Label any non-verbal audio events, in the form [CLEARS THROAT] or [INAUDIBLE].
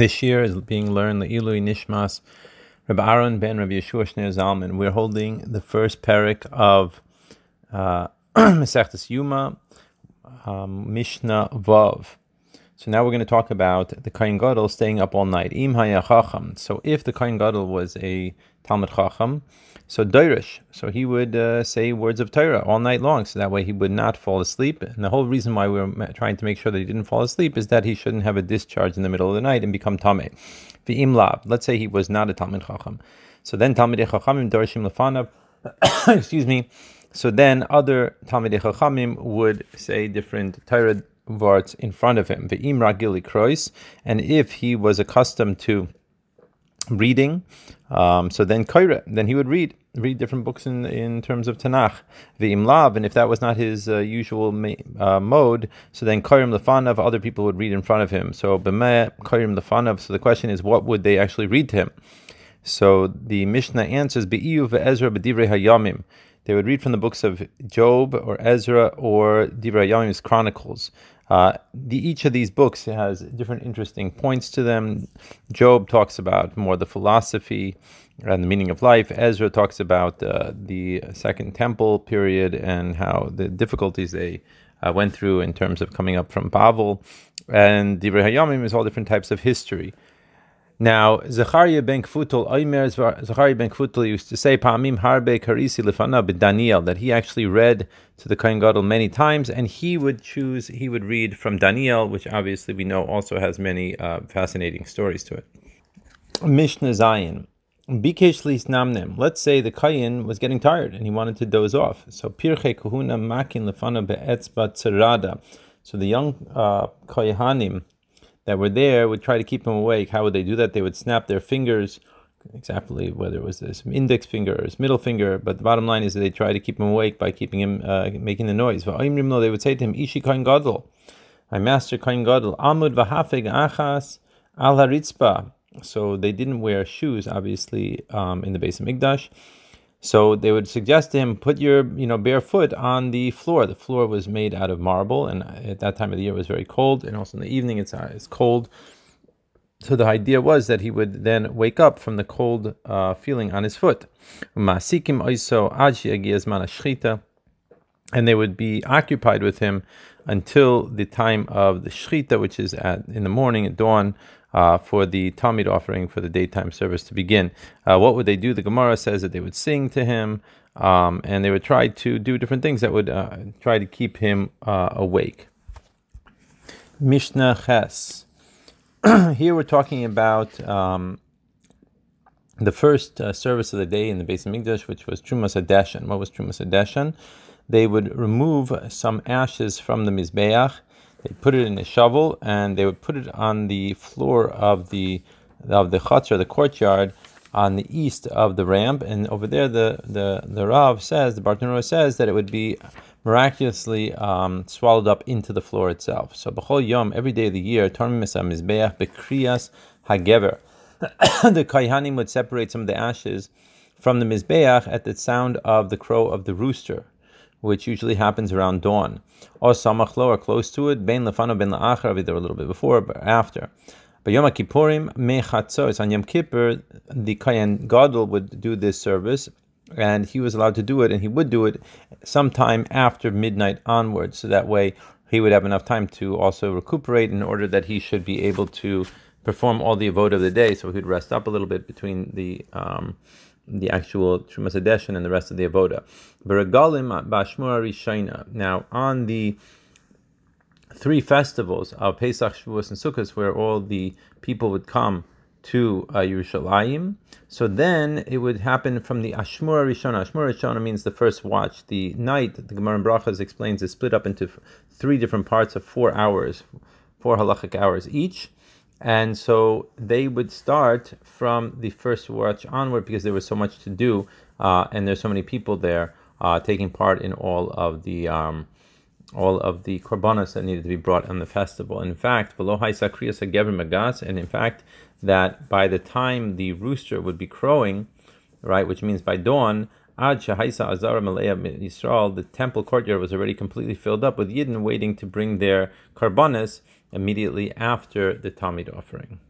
This year is being learned the Ilui Nishmas Rabbi Aaron ben Rabbi Yeshua Shneir Zalman. We're holding the first parak of uh, [CLEARS THROAT] Masechtas Yuma, um, Mishnah Vav. So now we're going to talk about the Kain Gadol staying up all night. Im Chacham. So if the Kain Gadol was a Talmud Chacham, so Doirish, so he would uh, say words of Torah all night long, so that way he would not fall asleep. And the whole reason why we are trying to make sure that he didn't fall asleep is that he shouldn't have a discharge in the middle of the night and become Tameh. V'im Lab, let's say he was not a Talmud Chacham. So then Talmud Chachamim Dorshim Lefanav, [COUGHS] excuse me, so then other Talmud Chachamim would say different Torah words in front of him. And if he was accustomed to reading, um, so then koire, then he would read read different books in in terms of Tanakh. Ve'im lav, and if that was not his uh, usual uh, mode, so then koirim lefanav, other people would read in front of him. So b'meh koirim lefanav. So the question is, what would they actually read to him? So the Mishnah answers be'iyu ve'ezra b'divrei hayamim. They would read from the books of Job or Ezra or Divrei Hayamim's Chronicles. Uh, the, each of these books has different interesting points to them. Job talks about more the philosophy and the meaning of life. Ezra talks about uh, the Second Temple period and how the difficulties they uh, went through in terms of coming up from Babel. And Divrei Hayamim is all different types of history. Now, Zechariah ben Kfutel, Oimer Zechariah ben Kfutel used to say, Pa'amim harbe karisi lefana Daniel, that he actually read to the Kohen Gadol many times, and he would choose, he would read from Daniel, which obviously we know also has many uh, fascinating stories to it. Mishnah Zayin. Bikesh lis namnem. Let's say the Kayin was getting tired and he wanted to doze off. So pirche kuhuna makin lefana be'etzba tzerada. So the young uh, Kohanim, that were there would try to keep him awake. How would they do that? They would snap their fingers, exactly whether it was this index finger or his middle finger. But the bottom line is that they try to keep him awake by keeping him uh, making the noise. They would say to him, "Ishi kain gadol, my master kain gadol, amud v'hafeg achas al haritzpa." So they didn't wear shoes, obviously, um, in the base of Mikdash. So they would suggest to him, put your you know bare foot on the floor. The floor was made out of marble, and at that time of the year it was very cold, and also in the evening it's uh, it's cold. So the idea was that he would then wake up from the cold uh, feeling on his foot. And they would be occupied with him until the time of the shchita, which is at in the morning at dawn, uh, for the Tamid offering for the daytime service to begin. Uh, what would they do? The Gemara says that they would sing to him um, and they would try to do different things that would uh, try to keep him uh, awake. Mishnah Ches. [CLEARS THROAT] Here we're talking about um, the first uh, service of the day in the Beis Hamikdash, which was Trumas Adeshan. What was Trumas Adeshan? They would remove some ashes from the Mizbeach they put it in a shovel and they would put it on the floor of the of the chutzner, the courtyard, on the east of the ramp. And over there, the the the Rav says, the Bartanura says that it would be miraculously um, swallowed up into the floor itself. So b'chol yom, every day of the year, mizbeach hagever. [COUGHS] the kaihanim would separate some of the ashes from the mizbeach at the sound of the crow of the rooster which usually happens around dawn. Or samachlo, or close to it, ben lefano ben la'achar, either a little bit before or after. But Yom Kippurim, mechatzos, on Yom Kippur, the Kayan Gadol would do this service, and he was allowed to do it, and he would do it sometime after midnight onwards, so that way he would have enough time to also recuperate in order that he should be able to perform all the avoda of the day, so he'd rest up a little bit between the um, the actual Trumas Adeshan and the rest of the Avoda. Beregalim Bashmura Rishayna. Now, on the three festivals of Pesach, Shavuos, and Sukkot, where all the people would come to uh, Yerushalayim, so then it would happen from the Ashmura Rishona. Ashmura Rishona means the first watch. The night, the Gemara in Brachas explains, is split up into three different parts of four hours, four halachic hours each. And so they would start from the first watch onward because there was so much to do, uh, and there's so many people there uh, taking part in all of the um, all of the korbanos that needed to be brought on the festival. In fact, and in fact that by the time the rooster would be crowing, right, which means by dawn, Ad Shahaisa Azara Malaya Yisrael, the temple courtyard was already completely filled up with Yidden waiting to bring their karbanas immediately after the Tamid offering.